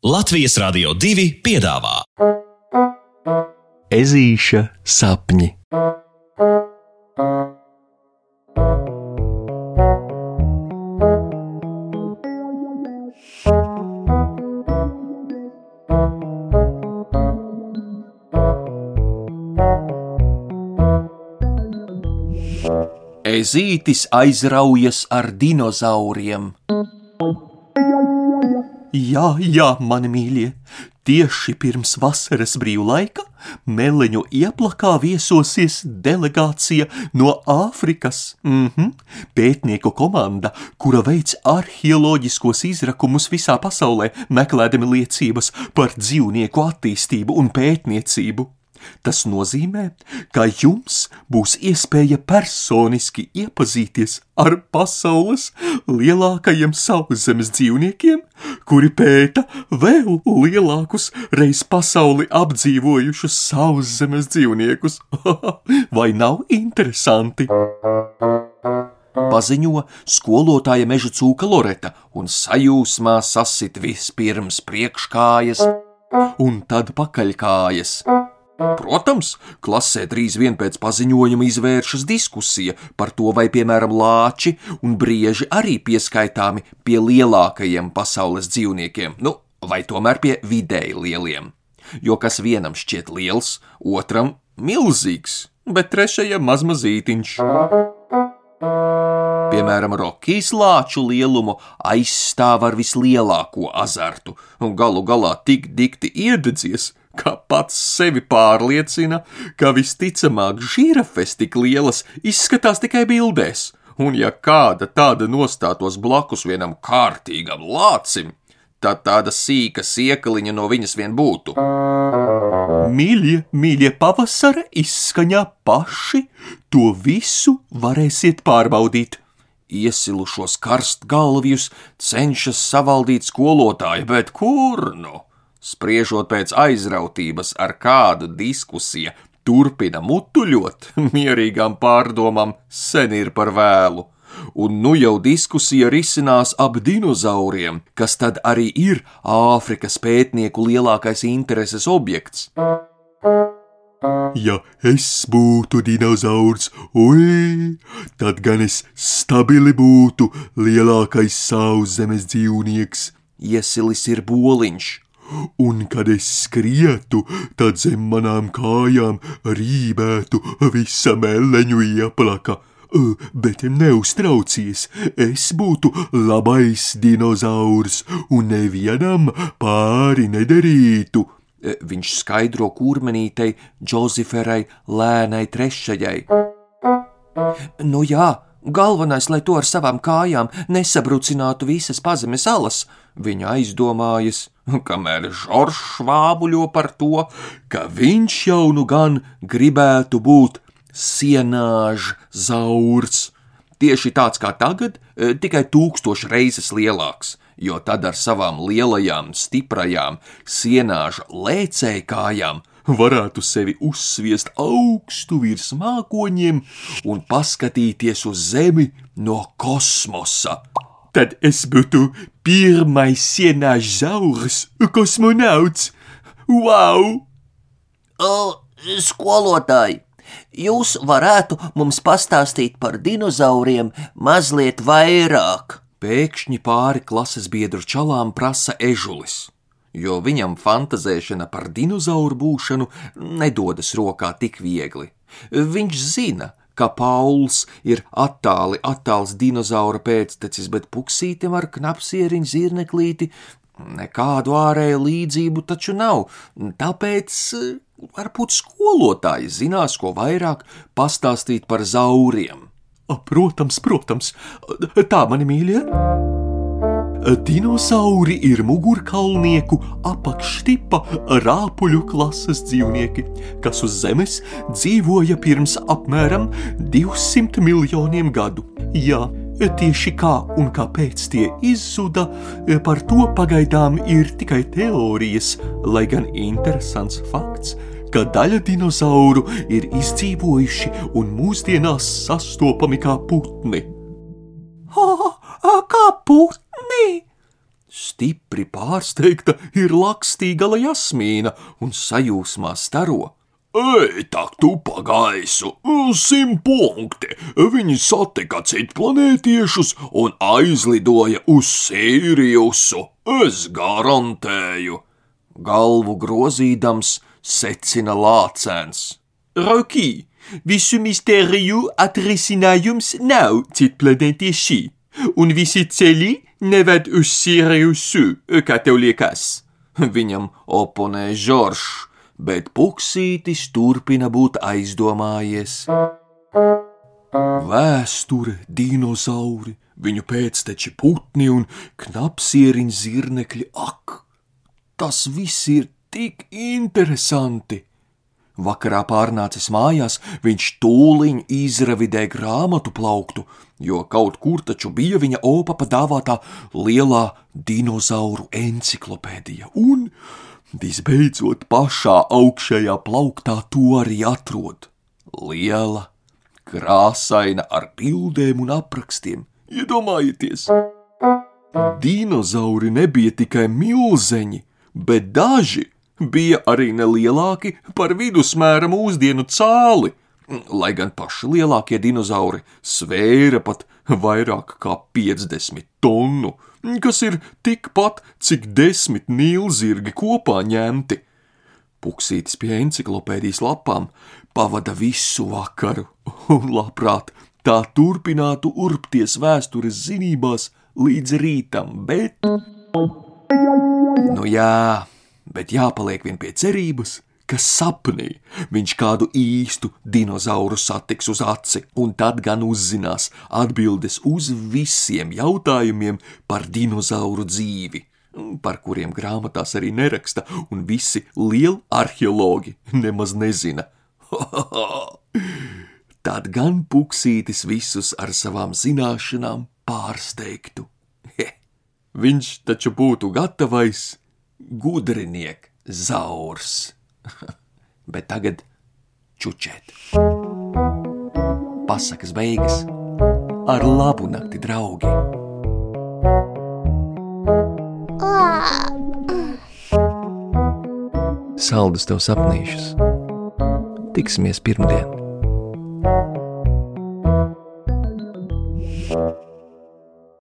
Latvijas Rādio 2 piedāvā Ezīša sapņi. Ezītis aizraujas ar dinozauriem. Jā, jā, mani mīļie, tieši pirms vasaras brīvlaika Meleņu ieplakā viesosies delegācija no Āfrikas. Mm -hmm. Pētnieku komanda, kura veic arheoloģiskos izrakumus visā pasaulē, meklēdami liecības par dzīvnieku attīstību un pētniecību. Tas nozīmē, ka jums būs iespēja personiski iepazīties ar pasaules lielākajiem sauszemes dzīvniekiem, kuri pēta vēl lielākus reiz pasauli apdzīvojušus sauszemes dzīvniekus. Vai nav interesanti? Paziņo skolotāja meža cūka Loreta un sajūsmā sasit vispirms priekškājas un tad pakaļkājas. Protams, klasē drīz vien pēc paziņojuma izvēršas diskusija par to, vai, piemēram, lāči un brieži arī pieskaitāmi pie lielākajiem pasaules dzīvniekiem, nu, vai tomēr pie vidēji lieliem. Jo kas vienam šķiet liels, otram milzīgs, bet trešajam mazmazītiņš. Piemēram, Rokijas lāču lielumu aizstāv ar vislielāko azartu, un galu galā tik dikti iededzies, kā pats sevi pārliecina, ka visticamāk žirafes tik lielas izskatās tikai bildēs, un ja kāda tāda nostātos blakus vienam kārtīgam lācim, tad tāda sīka siekaliņa no viņas vien būtu. Mīļie, mīļie, pavasara izskaņā paši to visu varēsiet pārbaudīt. Iesilušos karstgalvjus cenšas savaldīt skolotāji, bet kur nu? Spriežot pēc aizrautības, ar kādu diskusiju turpina mutuļot, mierīgām pārdomām sen ir par vēlu. Un nu jau diskusija risinās ap dinozauriem, kas tad arī ir Āfrikas pētnieku lielākais intereses objekts. Ja es būtu dinozaurs, oi, tad gan es stabili būtu lielākais sauszemes dzīvnieks. Iesilis ir boliņš, un kad es skrietu, tad zem manām kājām rībētu visa meleņu ieplaka. Bet neuztraucies, es būtu labais dinozaurs un nevienam pāri nedarītu. Viņš skaidro kurmenītei Džoziferai lēnai trešajai. Nu jā, galvenais, lai to ar savām kājām nesabrucinātu visas pazemes alas, viņa aizdomājas kamēr Žoržs vābuļo par to, ka viņš jau nu gan gribētu būt sienāžs zaurs. Tieši tāds kā tagad, e, tikai tūkstoš reizes lielāks, jo tad ar savām lielajām, stiprajām sienāža lēcējkājām varētu sevi uzsviest augstu virs mākoņiem un paskatīties uz Zemi no kosmosa tad es būtu pirmais sienāžaurs, kosmonauts. Wow! O, skolotāji, jūs varētu mums pastāstīt par dinozauriem mazliet vairāk. Pēkšņi pāri klases biedru čalām prasa ežulis, jo viņam fantazēšana par dinozauru būšanu nedodas rokā tik viegli. Viņš zina, ka Pauls ir attāli, attāls dinozaura pēctecis, bet puksītim ar knapsieriņu zirneklīti nekādu ārēju līdzību taču nav, tāpēc eh, varbūt skolotāji zinās, ko vairāk pastāstīt par zauriem. Protams, protams, tā mani mīļie. Dinosauri ir mugurkaulnieku apakštipa rāpuļu klases dzīvnieki, kas uz Zemes dzīvoja pirms apmēram 200 miljoniem gadu. Jā, tieši kā un kāpēc tie izzuda, par to pagaidām ir tikai teorijas, lai gan interesants fakts ka daļa dinozauru ir izdzīvojuši un mūsdienās sastopami kā putni. Oh, kā putni? Stipri pārsteigta ir lakstīgala jasmīna un sajūsmā staro. Ej, tak tu pa gaisu, simt punkti. Viņi satika citplanētiešus un aizlidoja uz Sīriusu. Es garantēju. Galvu grozīdams secina lācēns. Roki, visu mistēriju atrisinājums nav citplanētieši, un visi ceļi neved uz Siriusu, kā tev liekas. Viņam oponē Žoržs, bet Puksītis turpina būt aizdomājies. Vēsture, dinozauri, viņu pēcteči putni un knapsieriņu zirnekļi, ak, tas viss ir tik interesanti! Vakarā pārnācis mājās, viņš tūliņ izravidēja grāmatu plauktu, jo kaut kur taču bija viņa opa padāvātā lielā dinozauru enciklopēdija, un visbeidzot pašā augšējā plauktā to arī atrod. Liela, krāsaina ar bildēm un aprakstiem. Iedomājieties! Dinozauri nebija tikai milzeņi, bet daži bija arī nelielāki par vidusmēra mūsdienu cāli, lai gan paši lielākie dinozauri svēra pat vairāk kā 50 tonu, kas ir tikpat, cik desmit nīlzirgi kopā ņemti. Puksītis pie enciklopēdijas lapām pavada visu vakaru un labprāt tā turpinātu urpties vēstures zinībās līdz rītam, bet. Nu jā, bet jāpaliek vien pie cerības, ka sapnī viņš kādu īstu dinozauru satiks uz aci, un tad gan uzzinās atbildes uz visiem jautājumiem par dinozauru dzīvi, par kuriem grāmatās arī neraksta, un visi lieli arheologi nemaz nezina. tad gan puksītis visus ar savām zināšanām pārsteigtu. He, viņš taču būtu gatavais gudriniek zaurs. Bet tagad čučēt. Pasakas beigas ar labu nakti, draugi! Saldus tev sapnīšus! Tiksimies pirmdien!